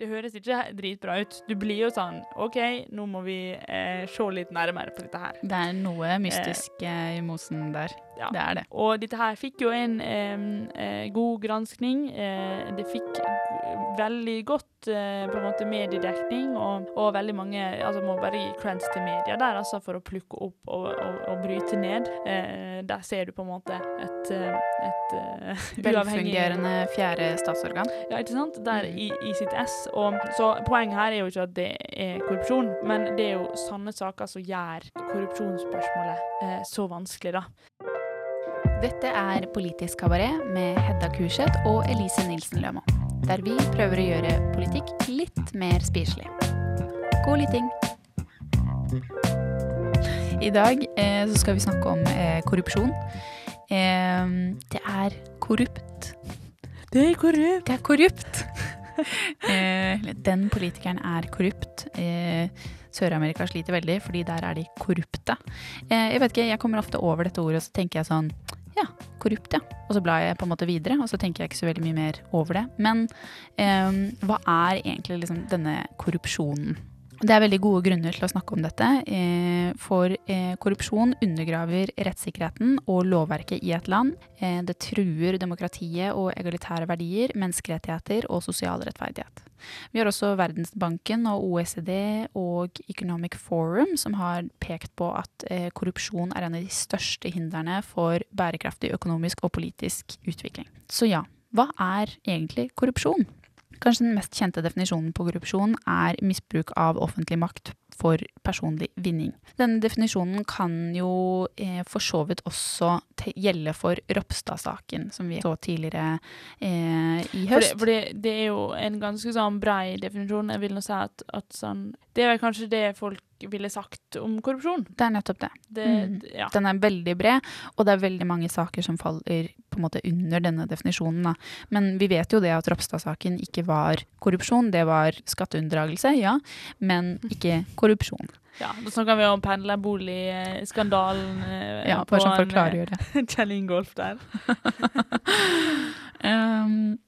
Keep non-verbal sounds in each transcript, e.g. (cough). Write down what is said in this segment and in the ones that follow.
det høres ikke dritbra ut. Du blir jo sånn OK, nå må vi eh, se litt nærmere på dette her. Det er noe mystisk eh, i mosen der. Ja. Det er det. Og dette her fikk jo en eh, eh, god granskning. Eh, det fikk veldig godt eh, på en måte mediedekning, og, og veldig mange altså Må bare gi creds til media der, altså, for å plukke opp og, og, og bryte ned. Eh, der ser du på en måte et, et, et eh, (laughs) Velfungerende fjerde statsorgan. Ja, ikke sant? Der Mm. i, i sitt ess. Og, så poenget her er jo ikke at det er korrupsjon, men det er jo sanne saker som gjør korrupsjonsspørsmålet eh, så vanskelig, da. Dette er Politisk kabaret med Hedda Kurseth og Elise Nilsen Lømo. Der vi prøver å gjøre politikk litt mer spiselig. God lytting! I dag eh, så skal vi snakke om eh, korrupsjon. Eh, det er korrupt. Det er korrupt! Det er korrupt! (laughs) eh, den politikeren er korrupt. Eh, Sør-Amerika sliter veldig, fordi der er de korrupte. Eh, jeg vet ikke, jeg kommer ofte over dette ordet, og så tenker jeg sånn ja, korrupt, ja. Og så blar jeg på en måte videre, og så tenker jeg ikke så veldig mye mer over det. Men eh, hva er egentlig liksom denne korrupsjonen? Det er veldig gode grunner til å snakke om dette, eh, for eh, korrupsjon undergraver rettssikkerheten og lovverket i et land. Eh, det truer demokratiet og egalitære verdier, menneskerettigheter og sosial rettferdighet. Vi har også Verdensbanken og OECD og Economic Forum som har pekt på at korrupsjon er en av de største hindrene for bærekraftig økonomisk og politisk utvikling. Så ja, hva er egentlig korrupsjon? Kanskje den mest kjente definisjonen på korrupsjon er misbruk av offentlig makt for personlig vinning. Denne definisjonen kan jo eh, for så vidt også gjelde for Ropstad-saken, som vi så tidligere eh, i høst. Fordi, for det, det er jo en ganske sånn brei definisjon. Jeg vil nå si at, at sånn Det er vel kanskje det folk ville sagt om korrupsjon. Det er nettopp det. Det, Mm. ja. Den er veldig bred, og det er veldig mange saker som faller på en måte under denne definisjonen. Da. Men vi vet jo det at Ropstad-saken ikke var korrupsjon, det var skatteunndragelse, ja, men ikke korrupsjon. ja. Da snakker vi om pendlerboligskandalen eh, Ja, på sånn en, (laughs) Kjell Ingolf der. Um, (laughs)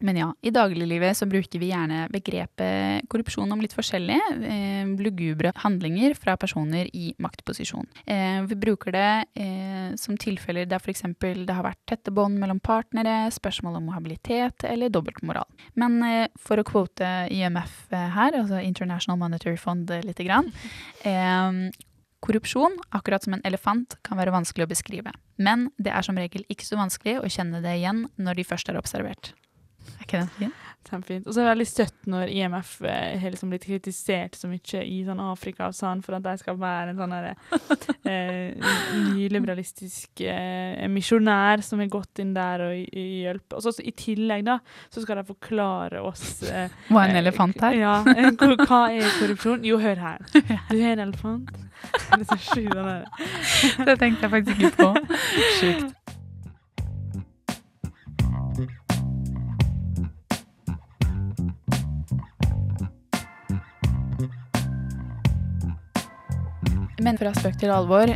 men ja, i dagliglivet så bruker vi gjerne begrepet korrupsjon om litt forskjellige eh, lugubre handlinger fra personer i maktposisjon. Eh, vi bruker det eh, som tilfeller der f.eks. det har vært tette bånd mellom partnere, spørsmål om habilitet eller dobbeltmoral. Men eh, for å quote IMF eh, her, altså International Monetary Fund eh, lite grann, (laughs) eh, Korrupsjon, akkurat som en elefant, kan være vanskelig å beskrive. Men det er som regel ikke så vanskelig å kjenne det igjen når de først er observert. Er ikke den fin? Kjempefint. Og så er det veldig støtt når IMF eh, har liksom blitt kritisert så mye i sånn Afrika og sånn, for at de skal være en sånn eh, (laughs) nyliberalistisk eh, misjonær som har gått inn der og, hjulpet. Og så så i tillegg da, så skal de forklare oss eh, Hva er en eh, elefant her? Ja, eh, hva er korrupsjon? Jo, hør her. (laughs) Du er en elefant. (laughs) Det er så sjukt. Det tenkte jeg faktisk ikke på. Sjukt. Men fra spøk til alvor.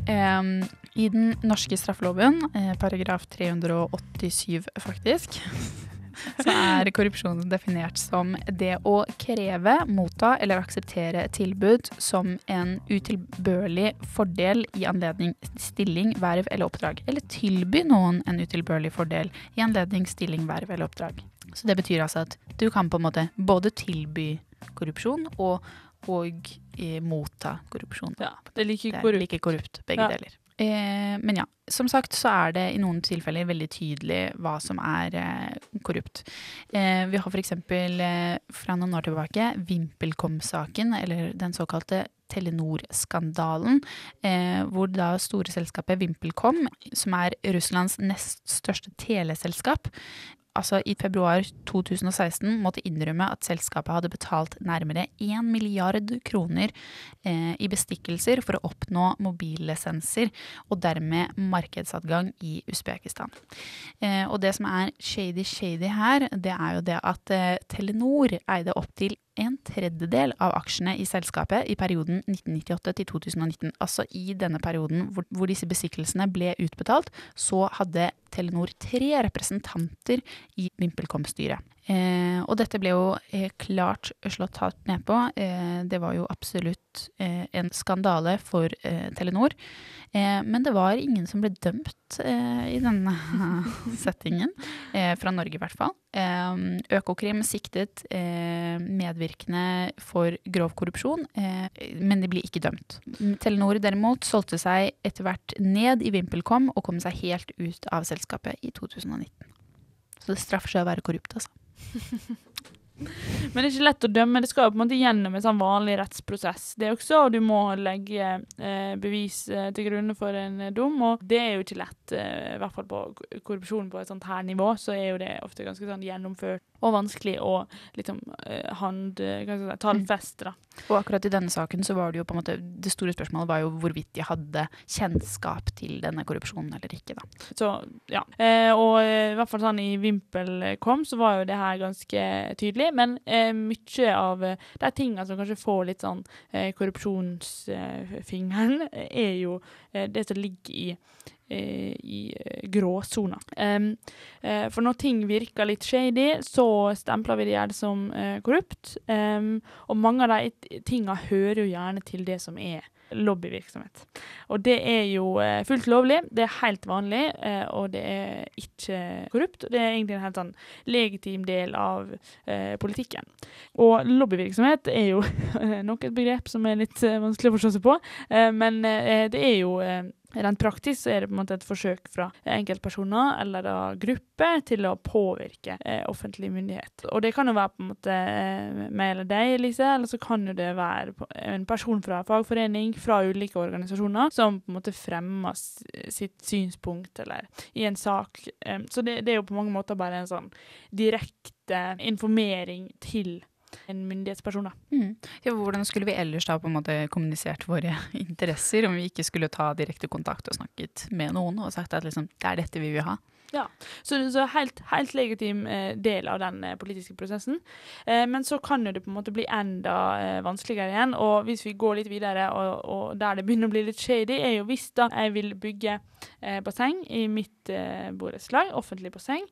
I den norske straffeloven, eh, paragraf 387 faktisk, (laughs) så er korrupsjon definert som det å kreve, motta eller akseptere tilbud som en utilbørlig fordel i anledning stilling, verv eller oppdrag. Eller tilby noen en utilbørlig fordel i anledning stilling, verv eller oppdrag. Så det betyr altså at du kan på en måte både tilby korrupsjon og, og eh, motta korrupsjon. Ja, det er like Det er korrupt. like korrupt, begge Ja. deler. Eh, men ja, som sagt så er det i noen tilfeller veldig tydelig hva som er eh, korrupt. Eh, vi har f.eks. Eh, fra noen år tilbake VimpelCom-saken, eller den såkalte Telenor-skandalen, eh, hvor da store selskapet VimpelCom, som er Russlands nest største teleselskap, altså i februar 2016 måtte innrømme at selskapet hadde betalt nærmere 1 milliard kroner eh, i bestikkelser for å oppnå mobillisenser og dermed markedsadgang i Usbekistan. Eh, og det som er shady shady her, det er jo det at eh, Telenor eide opptil en tredjedel av aksjene i selskapet i perioden 1998 til 2019. Altså i denne perioden hvor, hvor disse bestikkelsene ble utbetalt, så hadde Telenor tre representanter i VimpelCom-styret. Eh, og dette ble jo eh, klart slått hardt ned på. Eh, det var jo absolutt eh, en skandale for eh, Telenor. Eh, men det var ingen som ble dømt i denne (laughs) settingen, fra Norge i hvert fall. Økokrim siktet medvirkende for grov korrupsjon, men de blir ikke dømt. Telenor derimot solgte seg etter hvert ned i VimpelCom og kom seg helt ut av selskapet i 2019. Så det straffer seg å være korrupt, altså. (laughs) Men det er ikke lett å dømme. Det skal jo på en måte gjennom en sånn vanlig rettsprosess. Det er også du må legge eh, bevis eh, til grunne for en eh, dom, og det er jo ikke lett. Eh, I hvert fall på korrupsjon på et sånt her nivå, så er jo det ofte ganske sånn gjennomført og vanskelig å liksom eh, hand, si, tallfeste. da. Og akkurat i denne saken så var det jo på en måte Det store spørsmålet var jo hvorvidt de hadde kjennskap til denne korrupsjonen eller ikke, da. Så, ja. Eh, og i hvert fall sånn i VimpelCom så var jo det her ganske tydelig, men eh, mye av eh, de tingene som kanskje får litt sånn eh, korrupsjonsfingeren, er jo eh, det som ligger i i gråsona. Um, uh, for når ting virker litt shady, så stempler vi det gjerne som uh, korrupt. Um, og mange av de tinga hører jo gjerne til det som er lobbyvirksomhet. Og det er jo uh, fullt lovlig, det er helt vanlig, og det er ikke korrupt. Det er egentlig en helt sånn legitim del av politikken. Og lobbyvirksomhet er jo (laughs) nok et begrep som er litt vanskelig å forstå seg på, men det er jo Rent praktisk så er det på en måte et forsøk fra enkeltpersoner eller grupper til å påvirke eh, offentlig myndighet. Og det kan jo være på en måte eh, meg eller deg, Elise, eller så kan jo det være en person fra fagforening, fra ulike organisasjoner, som på en måte fremmer sitt synspunkt eller i en sak. Så det, det er jo på mange måter bare en sånn direkte informering til en myndighetsperson. Mm. Ja, hvordan skulle vi ellers da på en måte kommunisert våre (laughs) interesser, om vi ikke skulle ta direkte kontakt og snakket med noen og sagt at liksom, det er dette vi vil ha? Ja, så, så helt, helt legitim eh, del av den eh, politiske prosessen. Eh, men så kan jo det på en måte bli enda vanskeligere igjen. Og hvis vi går litt videre, og, og, der det begynner å bli litt shady, er jo hvis da jeg vil bygge eh, basseng i mitt eh, borettslag, offentlig basseng.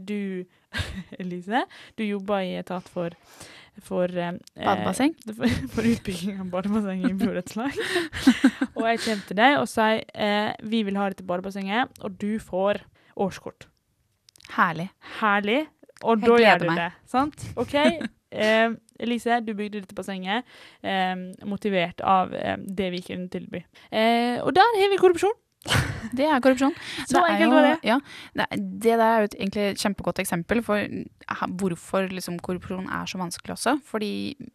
du (laughs) Elise, du jobber i etat for for eh, Badebasseng? (laughs) For, for, utbygging av badebasseng i borettslag. (laughs) og jeg kommer til deg og sier eh, vi vil ha dette badebassenget, og du får årskort. Herlig. Herlig. Og da gjør du meg. det. Sant? OK. (laughs) Eh, Elise, du bygde dette bassenget eh, motivert av eh, det vi kunne tilby. Eh, og der har vi korrupsjon. Det er korrupsjon. Så det enkelt var det. Ja, det der er jo et egentlig kjempegodt eksempel for hvorfor liksom korrupsjon er så vanskelig også. Fordi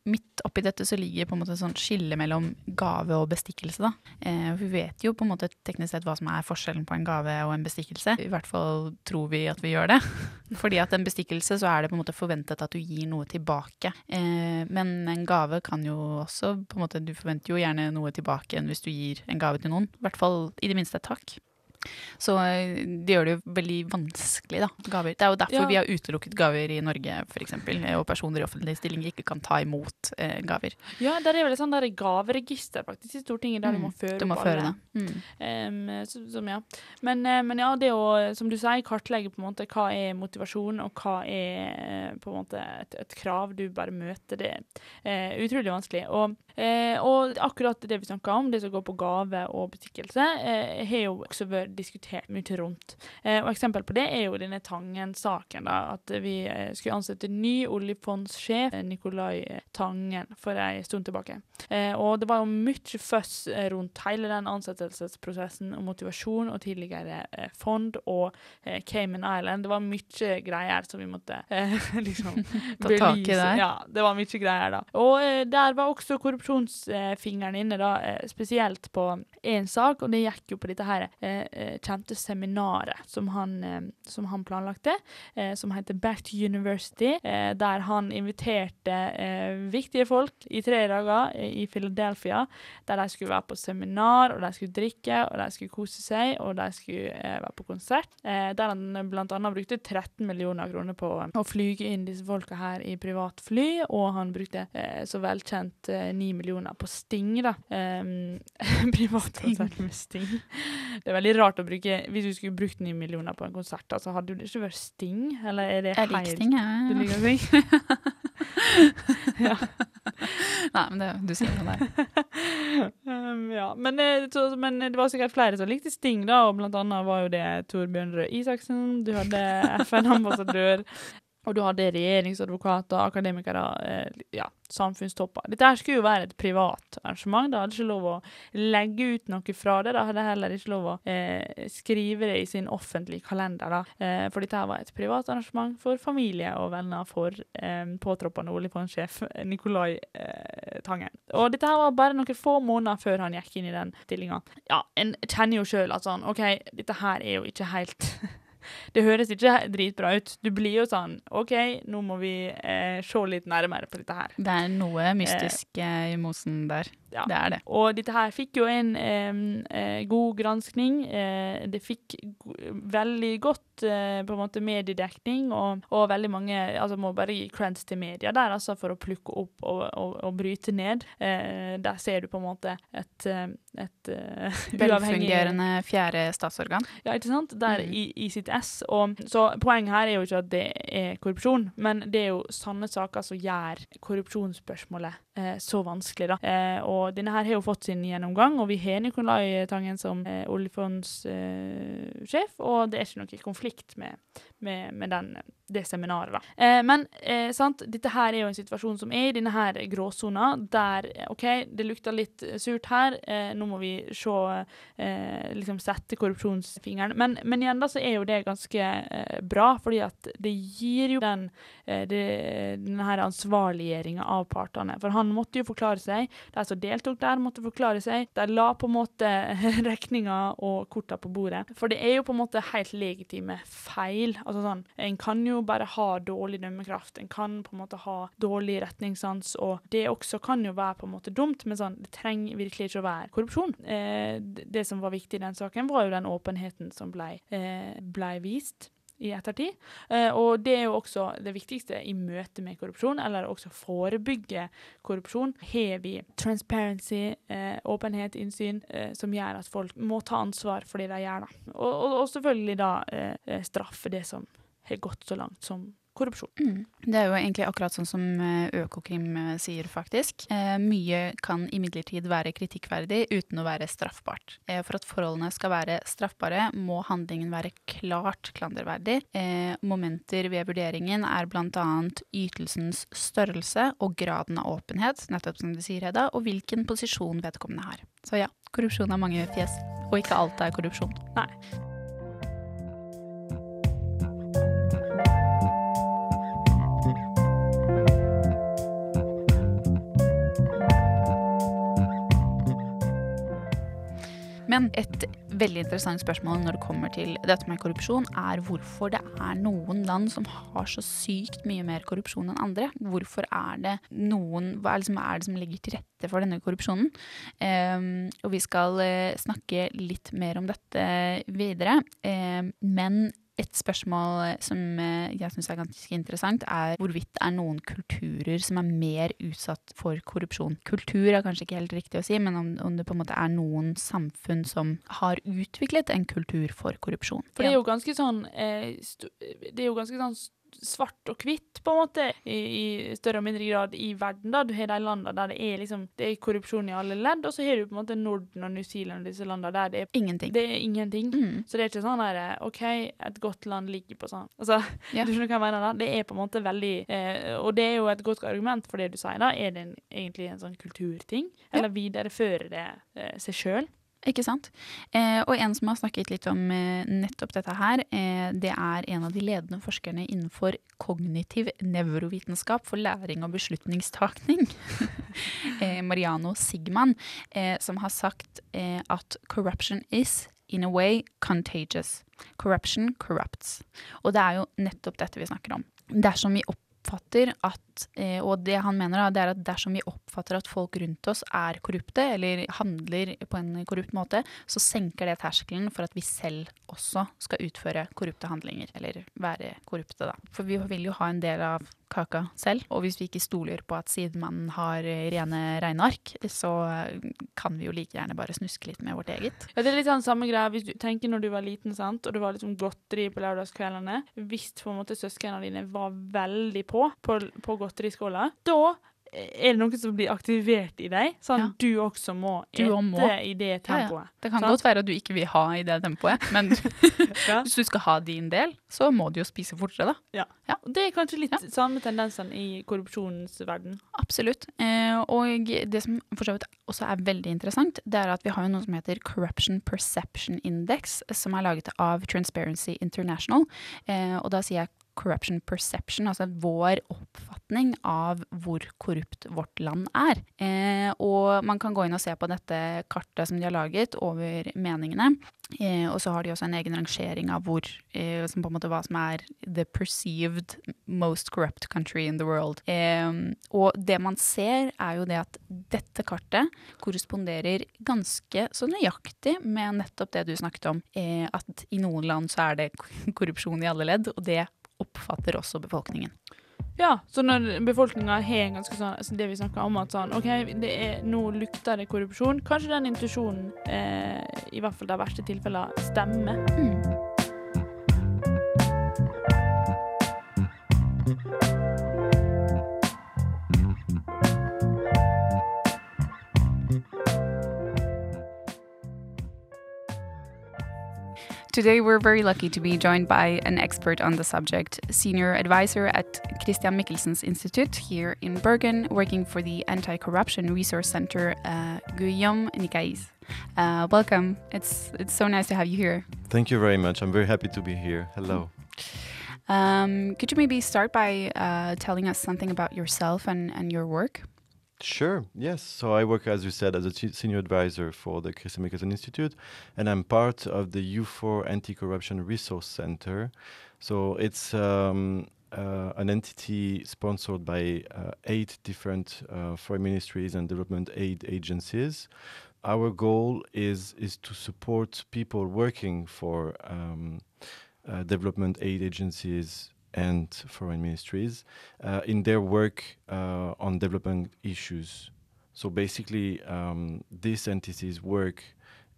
midt oppi dette så ligger på en måte sånn skille mellom gave og bestikkelse. da. Eh, vi vet jo på en måte teknisk sett hva som er forskjellen på en gave og en bestikkelse. I hvert fall tror vi at vi gjør det. (laughs) Fordi at en bestikkelse så er det på en måte forventet at du gir noe tilbake. Eh, men en gave kan jo også på en måte Du forventer jo gjerne noe tilbake enn hvis du gir en gave til noen. I hvert fall i det minste et takk. Så eh, det gjør det jo veldig vanskelig, da. Gaver. Det er jo derfor ja. vi har utelukket gaver i Norge, f.eks. Og personer i offentlige stillinger ikke kan ta imot eh, gaver. Ja, der er vel et sånt der gaveregister faktisk i Stortinget, der mm. du må føre du må føre det. Mm. Um, så, som, ja. Men, uh, men, ja, det å, som du sier, kartlegge på en måte hva er motivasjon, og hva er på en måte et, et krav du bare møter, det er utrolig vanskelig. Og, uh, og akkurat det vi snakka om, det som går på gave og bestikkelse, har jo også vært diskutert mye rundt. Eh, og Eksempel på det er jo denne Tangen-saken. da, At vi eh, skulle ansette ny oljefondssjef, eh, Nicolai Tangen, for en stund tilbake. Eh, og det var jo mye føss eh, rundt hele den ansettelsesprosessen og motivasjon og tidligere eh, fond og Cayman Island. Det var mye greier som vi måtte (laughs) liksom Ta tak i der? Ja, det var mye greier da. Og der var også korrupsjonsfingeren inne, da, spesielt på én sak, og det gikk jo på dette her Eh, kjente seminaret som han, eh, som han planlagte, eh, som heter Back to University, der han inviterte viktige folk i tre dager i Philadelphia, der de skulle være på seminar, og de skulle drikke, og de skulle kose seg, og de skulle være på konsert. der han bl.a. brukte 13 millioner kroner på å flyge inn disse folka her i privat fly, og han brukte så velkjent 9 millioner på Sting, da. Um, (laughs) Privatkonsert med Sting. Det er veldig rart å bruke Hvis du skulle brukt ni millioner på en konsert, så hadde jo det ikke vært Sting? Eller er det Jeg liker Sting, Du jeg. liker Sting? ja. Nei, men det, du sier noe der. Um, ja. Men, eh, så, men det var sikkert flere som likte Sting, da, og blant annet var jo det Torbjørn Røe Isaksen, du hadde FN-ambassadør, og du hadde regjeringsadvokater, akademikere, eh, ja, samfunnstopper. Dette her skulle jo være et privat arrangement, da hadde ikke lov å legge ut noe fra det, da hadde heller ikke lov å eh, skrive det i sin offentlige kalender. Eh, for dette her var et privat arrangement for familie og venner for eh, påtroppende oljefondsjef Nicolai eh, Tangen. Og dette her var bare noen få måneder før han gikk inn i den stillinga. Ja, en kjenner jo sjøl at sånn, OK, dette her er jo ikke helt (laughs) (laughs) Det høres ikke dritbra ut. Du blir jo sånn OK, nå må vi eh, se litt nærmere på dette her. Det er noe mystisk eh, i mosen der. Ja. Det er det. Og dette her fikk jo en eh, god granskning. Eh, det fikk veldig godt eh, på en måte mediedekning, og, og veldig mange altså Må bare gi creds til media der, altså, for å plukke opp og, og, og bryte ned. Eh, der ser du på en måte et, eh, et eh, (laughs) Velfungerende fjerde statsorgan. ja, ikke sant? Der mm. i, i sitt ess. Og, så poenget her er jo ikke at det er korrupsjon, men det er jo sanne saker som gjør korrupsjonsspørsmålet eh, så vanskelig, da. Eh, og denne her har jo fått sin gjennomgang, og vi har Nikolai Tangen som eh, oljefondssjef, eh, og det er ikke noe konflikt med, med, med den, det seminaret, da. Eh, men eh, sant, dette her er jo en situasjon som er i denne her gråsona, der OK, det lukter litt surt her, nå må vi se liksom sette korrupsjonsfingeren. Men, men igjen da så er jo det ganske bra, fordi at det gir jo den, det, den her ansvarliggjøringa av partene. For han måtte jo forklare seg. De som deltok der, måtte forklare seg. De la på en måte (laughs) regninga og korta på bordet. For det er jo på en måte helt legitime feil. Altså sånn, En kan jo bare ha dårlig dømmekraft. En kan på en måte ha dårlig retningssans, og det også kan jo være på en måte dumt, men sånn, det trenger virkelig ikke å være korrupsjon. Eh, det som var viktig i den saken, var jo den åpenheten som ble, eh, ble vist i ettertid. Eh, og det er jo også det viktigste i møte med korrupsjon, eller også forebygge korrupsjon. Har vi transparency, eh, åpenhet, innsyn, eh, som gjør at folk må ta ansvar for det de gjør. Og, selvfølgelig da straffe det som har gått så langt som korrupsjon. Mm. Det er jo egentlig akkurat sånn som eh, Økokrim eh, sier, faktisk. Eh, mye kan imidlertid være kritikkverdig uten å være straffbart. Eh, for at forholdene skal være straffbare, må handlingen være klart klanderverdig. Eh, momenter ved vurderingen er bl.a. ytelsens størrelse og graden av åpenhet, nettopp som du sier, Hedda, og hvilken posisjon vedkommende har. Så ja, korrupsjon har mange fjes, og ikke alt er korrupsjon. Nei. Men et veldig interessant spørsmål når det kommer til dette med korrupsjon, er hvorfor det er noen land som har så sykt mye mer korrupsjon enn andre. Hvorfor er det noen Hva er det som, er det som ligger til rette for denne korrupsjonen? Um, og vi skal uh, snakke litt mer om dette videre. Um, men et spørsmål som eh, jeg syns er ganske interessant, er hvorvidt det er noen kulturer som er mer utsatt for korrupsjon. Kultur er kanskje ikke helt riktig å si, men om, om det på en måte er noen samfunn som har utviklet en kultur for korrupsjon. For det er jo ganske sånn eh, Det er jo ganske sånn svart og hvitt, på en måte, i, i større og mindre grad i verden. da. Du har de landene der det er liksom Det er korrupsjon i alle ledd, og så har du på en måte Norden og New Zealand og disse landene der det er, Ingenting. det er ingenting. Mm. Så det er ikke sånn der OK, et godt land ligger på sånn Altså, (laughs) Ja. du skjønner hva jeg mener da? Det er på en måte veldig eh, Og det er jo et godt argument for det du sier, da. Er det en, egentlig en sånn kulturting? Eller viderefører det eh, seg sjøl? Ikke sant? Eh, og en som har snakket litt om eh, nettopp dette her, eh, det er en av de ledende forskerne innenfor kognitiv nevrovitenskap for læring og beslutningstakning, (laughs) eh, Mariano Sigman, eh, som har sagt eh, at corruption is in a way contagious. Corruption corrupts. Og det er jo nettopp dette vi snakker om. Dersom vi oppfatter oppfatter at, eh, og det han mener, da, det er at dersom vi oppfatter at folk rundt oss er korrupte, eller handler på en korrupt måte, så senker det terskelen for at vi selv også skal utføre korrupte handlinger, eller være korrupte, da. For vi vil jo ha en del av kaka selv. Og hvis vi ikke stoler på at sidemannen har rene regneark, så kan vi jo like gjerne bare snuske litt med vårt eget. Ja, det er litt sånn samme greia hvis du tenker når du var liten, sant, og det var liksom godteri på lørdagskveldene. Hvis på en måte søsknene dine var veldig på på, på godteriskåla, da er det noe som blir aktivert i deg, sånn ja. du også må du ete må. i det tempoet. Ja, ja. Det kan sant? godt være at du ikke vil ha i det tempoet, men (laughs) hvis du skal ha din del, så må du jo spise fortere, da. Ja. Det er kanskje litt samme tendensen i korrupsjonens verden. Absolutt. Eh, og det som for så vidt også er veldig interessant, det er at vi har noe som heter Corruption Perception Index, som er laget av Transparency International. Eh, og da sier jeg corruption perception, altså vår oppfatning av hvor korrupt vårt land er. Eh, og man kan gå inn og se på dette kartet som de har laget over meningene. Eh, og så har de også en egen rangering av hvor, eh, som på en måte hva som er the perceived most corrupt country in the world. Eh, og det man ser, er jo det at dette kartet korresponderer ganske så nøyaktig med nettopp det du snakket om. Eh, at i noen land så er det (laughs) korrupsjon i alle ledd, og det oppfatter også befolkningen. Ja, så når befolkninga har ganske sånn altså det vi snakka om, at sånn OK, er, nå lukter det korrupsjon, kanskje den intuisjonen, eh, i hvert fall de verste tilfellene, stemmer. Mm. Today, we're very lucky to be joined by an expert on the subject, senior advisor at Christian Michelsen's Institute here in Bergen, working for the Anti Corruption Resource Center, uh, Guillaume Nicaise. Uh, welcome. It's, it's so nice to have you here. Thank you very much. I'm very happy to be here. Hello. Um, could you maybe start by uh, telling us something about yourself and, and your work? Sure, yes. So I work, as you said, as a senior advisor for the Christian Michelsen Institute, and I'm part of the U4 Anti Corruption Resource Center. So it's um, uh, an entity sponsored by uh, eight different uh, foreign ministries and development aid agencies. Our goal is is to support people working for um, uh, development aid agencies and foreign ministries uh, in their work uh, on development issues. So basically, um, these entities work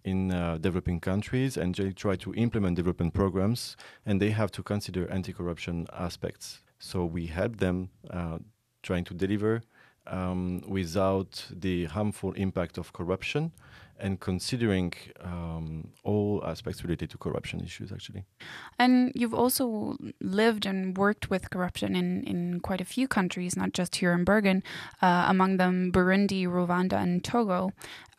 in uh, developing countries and they try to implement development programs, and they have to consider anti-corruption aspects. So we help them uh, trying to deliver um, without the harmful impact of corruption and considering um, all aspects related to corruption issues, actually. And you've also lived and worked with corruption in, in quite a few countries, not just here in Bergen, uh, among them Burundi, Rwanda, and Togo,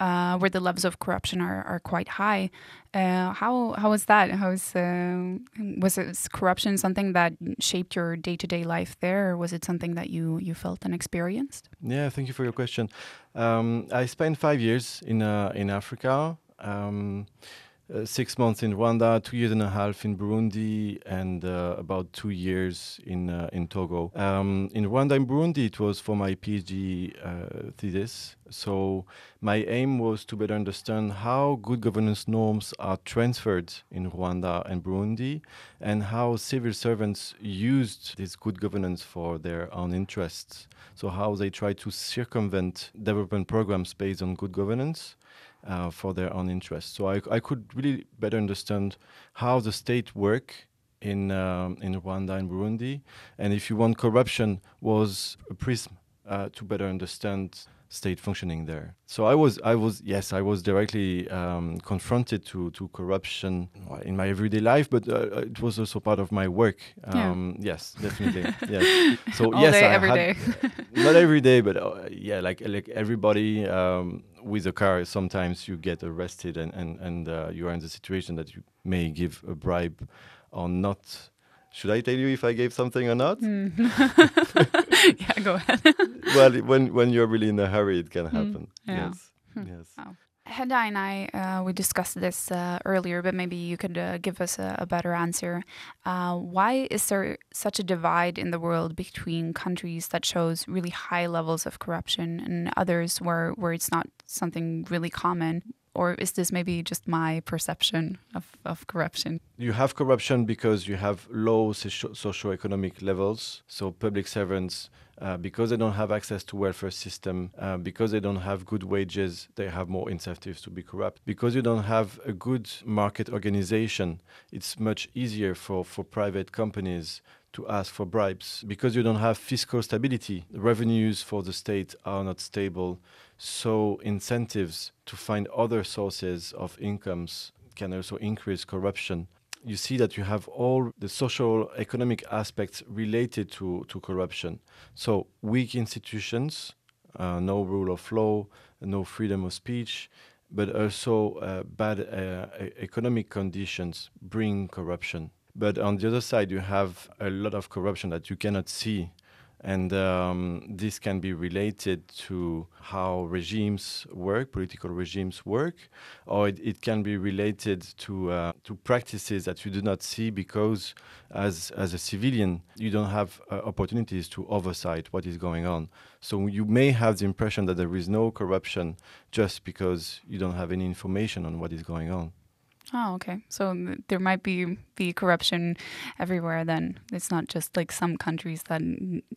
uh, where the levels of corruption are, are quite high. Uh, how how was that? How was uh, was it corruption something that shaped your day to day life there, or was it something that you you felt and experienced? Yeah, thank you for your question. Um, I spent five years in uh, in Africa. Um, uh, six months in Rwanda, two years and a half in Burundi, and uh, about two years in uh, in Togo. Um, in Rwanda and Burundi, it was for my PhD uh, thesis. So my aim was to better understand how good governance norms are transferred in Rwanda and Burundi, and how civil servants used this good governance for their own interests. So how they try to circumvent development programs based on good governance uh, for their own interests. So I, I could really better understand how the state work in um, in Rwanda and Burundi, and if you want, corruption was a prism uh, to better understand state functioning there. So I was, I was, yes, I was directly um, confronted to to corruption in my everyday life, but uh, it was also part of my work. Um, yeah. Yes, definitely. (laughs) yes. So All yes, day, I every had, day. (laughs) not every day, but uh, yeah, like like everybody um, with a car. Sometimes you get arrested, and and and uh, you are in the situation that you may give a bribe or not should I tell you if I gave something or not? Mm. (laughs) yeah, go ahead. (laughs) well, when when you're really in a hurry, it can hmm. happen. Mm. Yeah. Yes. Hmm. Yes. Wow. Hedda and I, uh, we discussed this uh, earlier, but maybe you could uh, give us a, a better answer. Uh, why is there such a divide in the world between countries that shows really high levels of corruption and others where, where it's not something really common? Or is this maybe just my perception of, of corruption? You have corruption because you have low socio- socioeconomic levels. So public servants uh, because they don't have access to welfare system, uh, because they don't have good wages, they have more incentives to be corrupt. Because you don't have a good market organization, it's much easier for, for private companies to ask for bribes. Because you don't have fiscal stability, revenues for the state are not stable. So incentives to find other sources of incomes can also increase corruption you see that you have all the social economic aspects related to, to corruption. So weak institutions, uh, no rule of law, no freedom of speech, but also uh, bad uh, economic conditions bring corruption. But on the other side, you have a lot of corruption that you cannot see and um, this can be related to how regimes work, political regimes work, or it, it can be related to uh, to practices that you do not see because, as as a civilian, you don't have uh, opportunities to oversight what is going on. So you may have the impression that there is no corruption just because you don't have any information on what is going on. Oh, okay. So there might be be corruption everywhere. Then it's not just like some countries that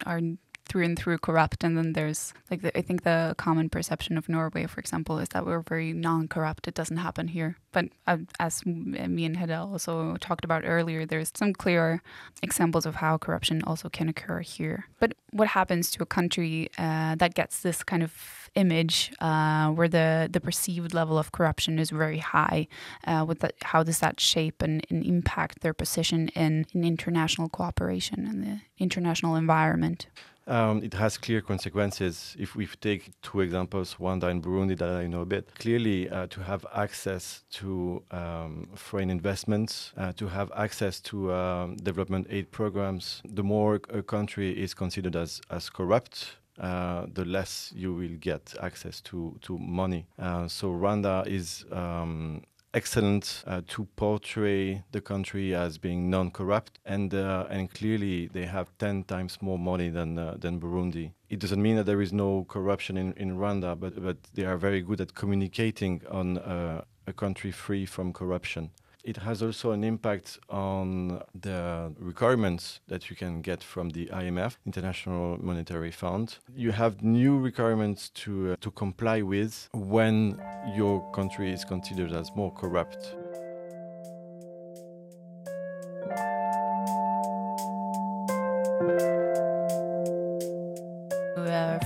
are through and through corrupt, and then there's like the, I think the common perception of Norway, for example, is that we're very non-corrupt. It doesn't happen here. But uh, as me and Hedda also talked about earlier, there's some clear examples of how corruption also can occur here. But what happens to a country uh, that gets this kind of image uh, where the, the perceived level of corruption is very high. Uh, with that, how does that shape and, and impact their position in, in international cooperation and the international environment? Um, it has clear consequences. If we take two examples, Rwanda and Burundi that I know a bit, clearly uh, to have access to um, foreign investments, uh, to have access to um, development aid programs, the more a country is considered as, as corrupt, uh, the less you will get access to to money. Uh, so Rwanda is. Um, excellent uh, to portray the country as being non-corrupt, and uh, and clearly they have ten times more money than uh, than Burundi. It doesn't mean that there is no corruption in, in Rwanda, but but they are very good at communicating on uh, a country free from corruption it has also an impact on the requirements that you can get from the IMF, International Monetary Fund. You have new requirements to, uh, to comply with when your country is considered as more corrupt.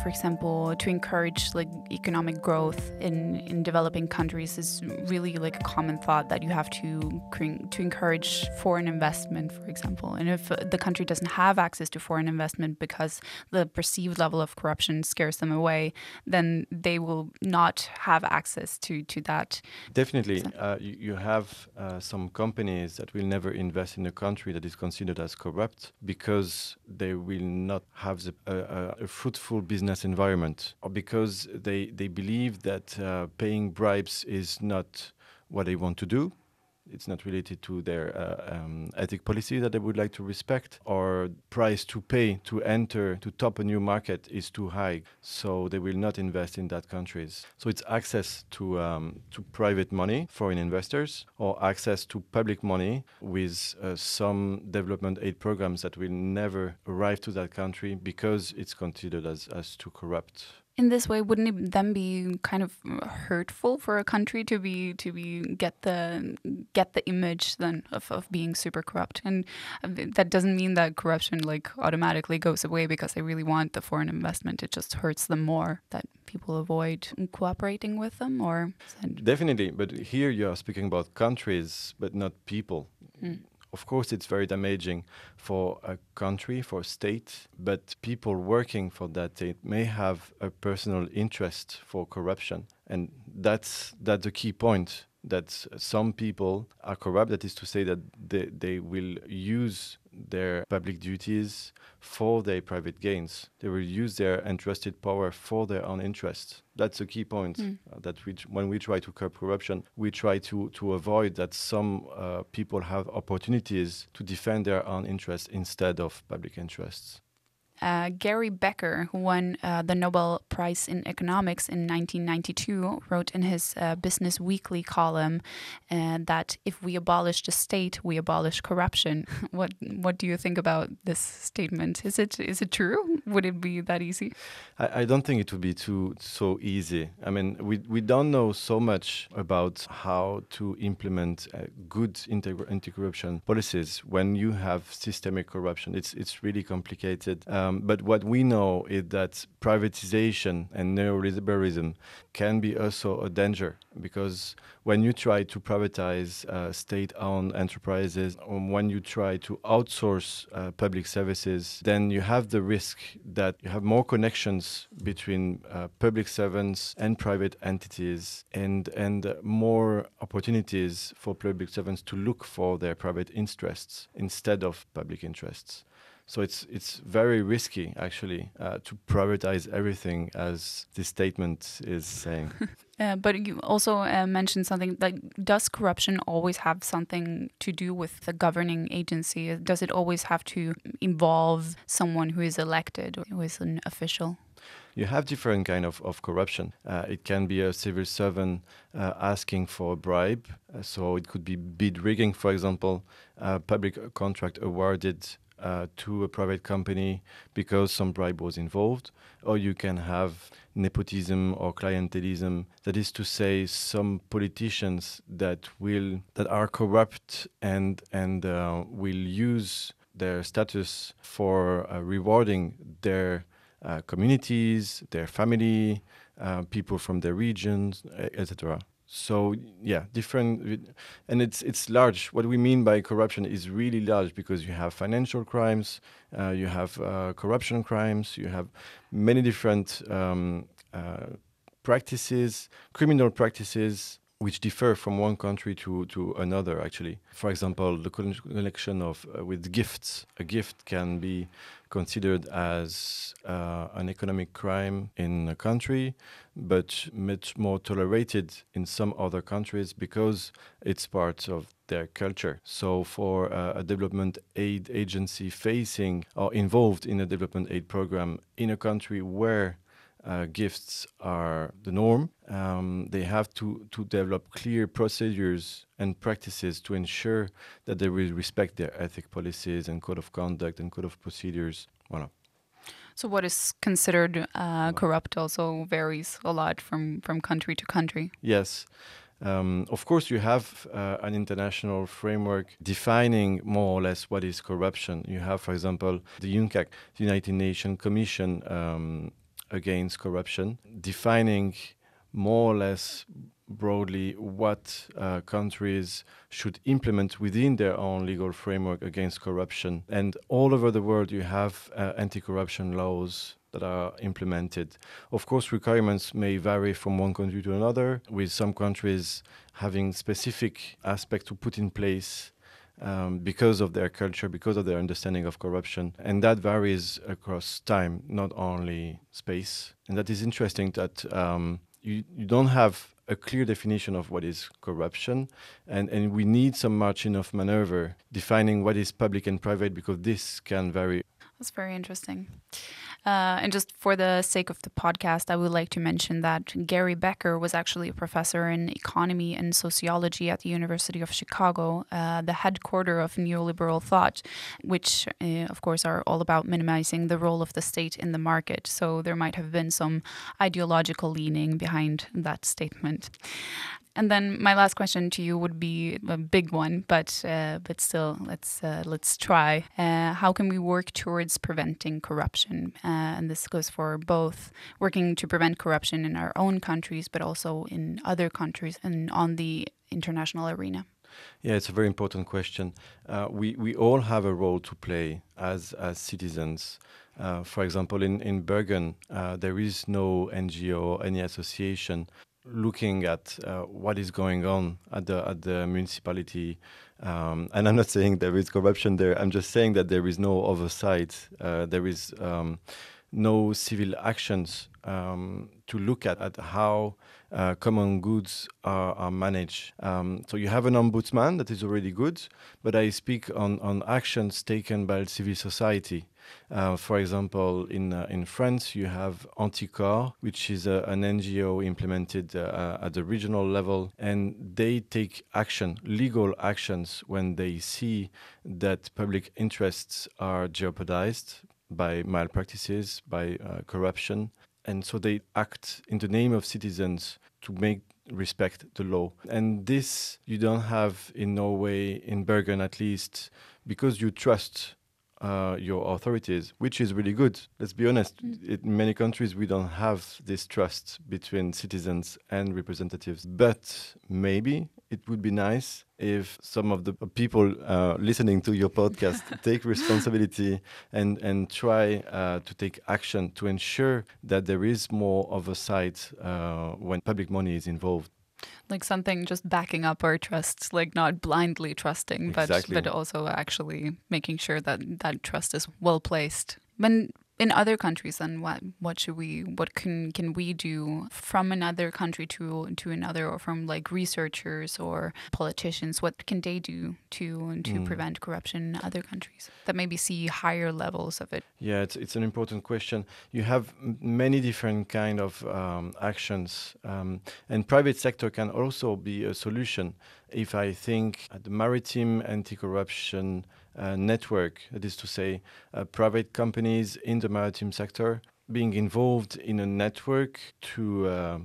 For example, to encourage like economic growth in in developing countries is really like a common thought that you have to to encourage foreign investment, for example. And if the country doesn't have access to foreign investment because the perceived level of corruption scares them away, then they will not have access to to that. Definitely, uh, you, you, have uh, some companies that will never invest in a country that is considered as corrupt because they will not have the, uh, a fruitful business business environment, or because they they believe that uh, paying bribes is not what they want to do. It's not related to their uh, um, ethic policy that they would like to respect, or price to pay to enter to top a new market is too high, so they will not invest in that countries. So it's access to um, to private money, foreign investors, or access to public money with uh, some development aid programs that will never arrive to that country because it's considered as, as too corrupt in this way wouldn't it then be kind of hurtful for a country to be to be get the get the image then of, of being super corrupt? And that doesn't mean that corruption like automatically goes away because they really want the foreign investment. It just hurts them more that people avoid cooperating with them or definitely but here you are speaking about countries but not people. Mm of course, it's very damaging for a country, for a state, but people working for that state may have a personal interest for corruption. And that's, that's the key point that some people are corrupt. That is to say that they, they will use their public duties for their private gains. They will use their entrusted power for their own interests. That's a key point. Mm. Uh, that we, when we try to curb corruption, we try to, to avoid that some uh, people have opportunities to defend their own interests instead of public interests. Uh, Gary Becker, who won uh, the Nobel Prize in Economics in 1992, wrote in his uh, Business Weekly column uh, that if we abolish the state, we abolish corruption. (laughs) what What do you think about this statement? Is it is it true? Would it be that easy? I, I don't think it would be too so easy. I mean, we, we don't know so much about how to implement uh, good anti-corruption policies when you have systemic corruption. It's it's really complicated. Um, but what we know is that privatization and neoliberalism can be also a danger because when you try to privatize uh, state-owned enterprises or when you try to outsource uh, public services, then you have the risk that you have more connections between uh, public servants and private entities and and more opportunities for public servants to look for their private interests instead of public interests. So it's it's very risky actually uh, to privatize everything, as this statement is saying. (laughs) Uh, but you also uh, mentioned something like does corruption always have something to do with the governing agency? Does it always have to involve someone who is elected or who is an official? you have different kind of, of corruption. Uh, it can be a civil servant uh, asking for a bribe. Uh, so it could be bid rigging, for example, a public contract awarded uh, to a private company because some bribe was involved. Or you can have nepotism or clientelism. That is to say, some politicians that will that are corrupt and and uh, will use their status for uh, rewarding their uh, communities, their family, uh, people from their regions, etc. So yeah, different, and it's it's large. What we mean by corruption is really large because you have financial crimes, uh, you have uh, corruption crimes, you have many different um, uh, practices, criminal practices, which differ from one country to, to another actually for example the collection of uh, with gifts a gift can be considered as uh, an economic crime in a country but much more tolerated in some other countries because it's part of their culture. So for uh, a development aid agency facing or involved in a development aid program in a country where uh, gifts are the norm. Um, they have to, to develop clear procedures and practices to ensure that they will respect their ethic policies and code of conduct and code of procedures. Voilà. So, what is considered uh, corrupt also varies a lot from, from country to country. Yes. Um, of course, you have uh, an international framework defining more or less what is corruption. You have, for example, the UNCAC, the United Nations Commission um, against corruption, defining more or less broadly what uh, countries should implement within their own legal framework against corruption. And all over the world, you have uh, anti corruption laws that are implemented. Of course, requirements may vary from one country to another, with some countries having specific aspects to put in place um, because of their culture, because of their understanding of corruption. And that varies across time, not only space. And that is interesting that um, you, you don't have a clear definition of what is corruption. And, and we need some margin of maneuver defining what is public and private because this can vary. That's very interesting. Uh, and just for the sake of the podcast, I would like to mention that Gary Becker was actually a professor in economy and sociology at the University of Chicago, uh, the headquarter of neoliberal thought, which, uh, of course, are all about minimizing the role of the state in the market. So there might have been some ideological leaning behind that statement. And then my last question to you would be a big one, but uh, but still, let's uh, let's try. Uh, how can we work towards preventing corruption? Uh, and this goes for both working to prevent corruption in our own countries, but also in other countries and on the international arena. Yeah, it's a very important question. Uh, we we all have a role to play as as citizens. Uh, for example, in in Bergen, there is no NGO, any association looking at uh, what is going on at the at the municipality. Um, and I'm not saying there is corruption there. I'm just saying that there is no oversight. Uh, there is um, no civil actions um, to look at, at how uh, common goods are, are managed. Um, so you have an ombudsman that is already good, but I speak on, on actions taken by civil society. Uh, for example, in uh, in France, you have Anticor, which is a, an NGO implemented uh, at the regional level, and they take action, legal actions, when they see that public interests are jeopardized by malpractices, by uh, corruption, and so they act in the name of citizens to make respect the law. And this you don't have in Norway, in Bergen at least, because you trust uh, your authorities, which is really good. Let's be honest. Mm. In many countries, we don't have this trust between citizens and representatives. But maybe it would be nice if some of the people uh, listening to your podcast (laughs) take responsibility and and try uh, to take action to ensure that there is more oversight uh, when public money is involved. Like something just backing up our trust like not blindly trusting, but Exactly. but also actually making sure that that trust is well placed. When in other countries, then what what should we what can can we do from another country to to another, or from like researchers or politicians? What can they do to to Mm. prevent corruption in other countries that maybe see higher levels of it? Yeah, it's it's an important question. You have m- many different kind of um, actions, um, and private sector can also be a solution. If I think at the maritime anti-corruption network, that is to say, uh, private companies in the maritime sector being involved in a network to uh,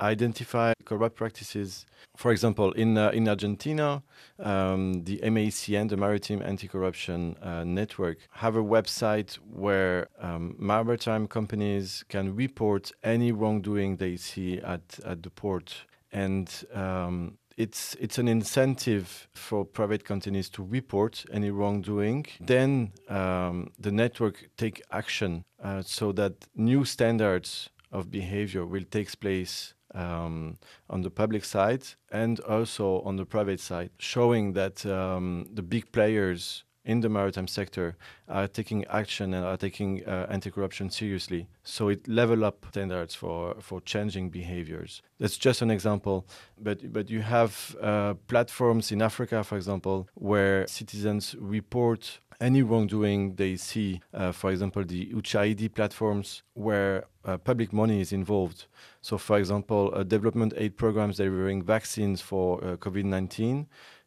identify corrupt practices. For example, in uh, in Argentina, um, the MACN, the Maritime Anti-Corruption uh, Network, have a website where um, maritime companies can report any wrongdoing they see at, at the port, and um, it's it's an incentive for private companies to report any wrongdoing. Then um, the network take action uh, so that new standards of behavior will take place um, on the public side and also on the private side, showing that um, the big players in the maritime sector are taking action and are taking uh, anti-corruption seriously. So it level up standards for, for changing behaviors. That's just an example, but but you have uh, platforms in Africa, for example, where citizens report any wrongdoing they see. Uh, for example, the Ushahidi platforms where uh, public money is involved. So, for example, uh, development aid programs delivering vaccines for uh, COVID-19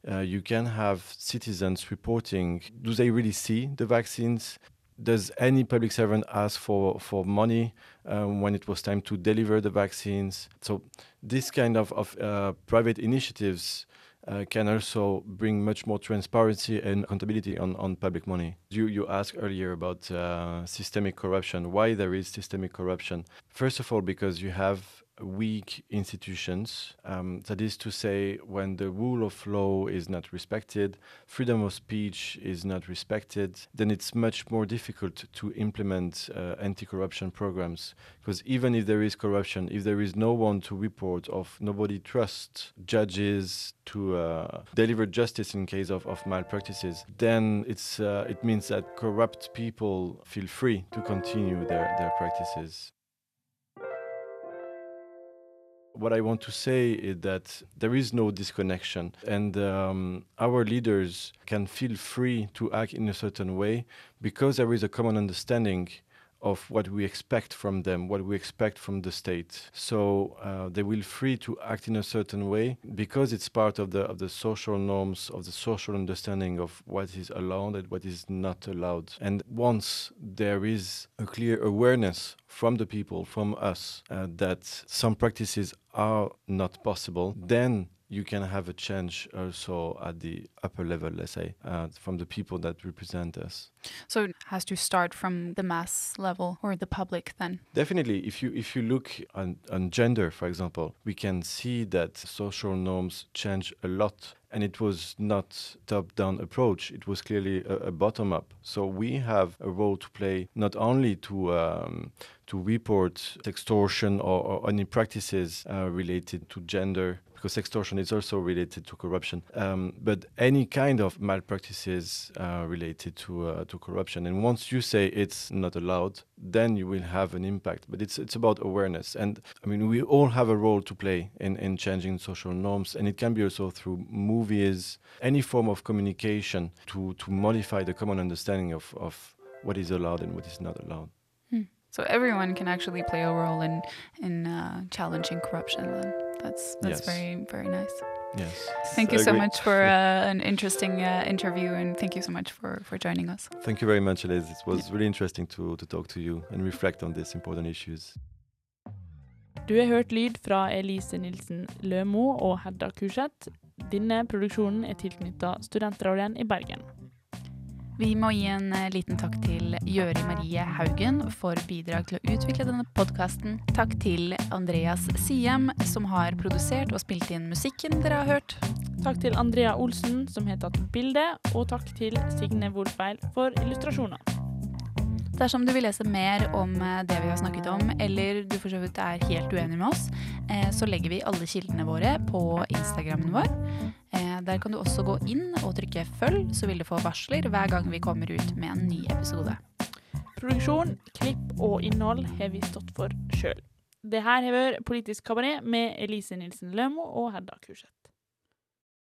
uh, you can have citizens reporting do they really see the vaccines does any public servant ask for, for money um, when it was time to deliver the vaccines so this kind of, of uh, private initiatives uh, can also bring much more transparency and accountability on, on public money. You, you asked earlier about uh, systemic corruption, why there is systemic corruption. First of all, because you have weak institutions. Um, that is to say, when the rule of law is not respected, freedom of speech is not respected, then it's much more difficult to implement uh, anti corruption programs. Because even if there is corruption, if there is no one to report, of nobody trusts judges to uh, deliver justice in case of, of malpractices, then it's, uh, it means that corrupt people feel free to continue their, their practices. What I want to say is that there is no disconnection, and um, our leaders can feel free to act in a certain way because there is a common understanding of what we expect from them, what we expect from the state. So uh, they will free to act in a certain way because it's part of the of the social norms, of the social understanding of what is allowed and what is not allowed. And once there is a clear awareness from the people, from us, uh, that some practices are not possible, then you can have a change also at the upper level, let's say, uh, from the people that represent us. So it has to start from the mass level or the public then. Definitely, if you if you look on, on gender, for example, we can see that social norms change a lot, and it was not top-down approach. It was clearly a, a bottom-up. So we have a role to play not only to um, to report extortion or, or any practices uh, related to gender, because extortion is also related to corruption, um, but any kind of malpractices uh, related to uh, to corruption. And once you say it's not allowed, then you will have an impact. But it's it's about awareness, and I mean we all have a role to play in in changing social norms, and it can be also through movies, any form of communication to to modify the common understanding of of what is allowed and what is not allowed. So everyone can actually play a role in in uh, challenging corruption. Then that's that's Yes. very very nice. Yes. Thank you I so agree. much for uh, an interesting uh, interview, and thank you so much for for joining us. Thank you very much, Liz. It was really interesting to, to talk to you and reflect on these important issues. Du har hørt lyd fra Elise Nilsen Lømo og Hedda Kurseth. Denne produksjonen er tilknytta Studentradioen i Bergen. Vi må gi en eh, liten takk til Gjøri Marie Haugen for bidrag til å utvikle denne podkasten. Takk til Andreas Siem, som har produsert og spilt inn musikken dere har hørt. Takk til Andrea Olsen, som har tatt bilde, og takk til Signe Wolfeil for illustrasjoner. Dersom du vil lese mer om eh, det vi har snakket om, eller du for så vidt er helt uenig med oss, eh, så legger vi alle kildene våre på Instagrammen vår. Eh, Der kan du også gå inn og trykke 'følg', så vil du få varsler hver gang vi kommer ut med en ny episode. Produksjon, klipp og innhold har vi stått for sjøl. Det her har vært Politisk kabaret med Elise Nilsen Lømo og Hedda Kurseth.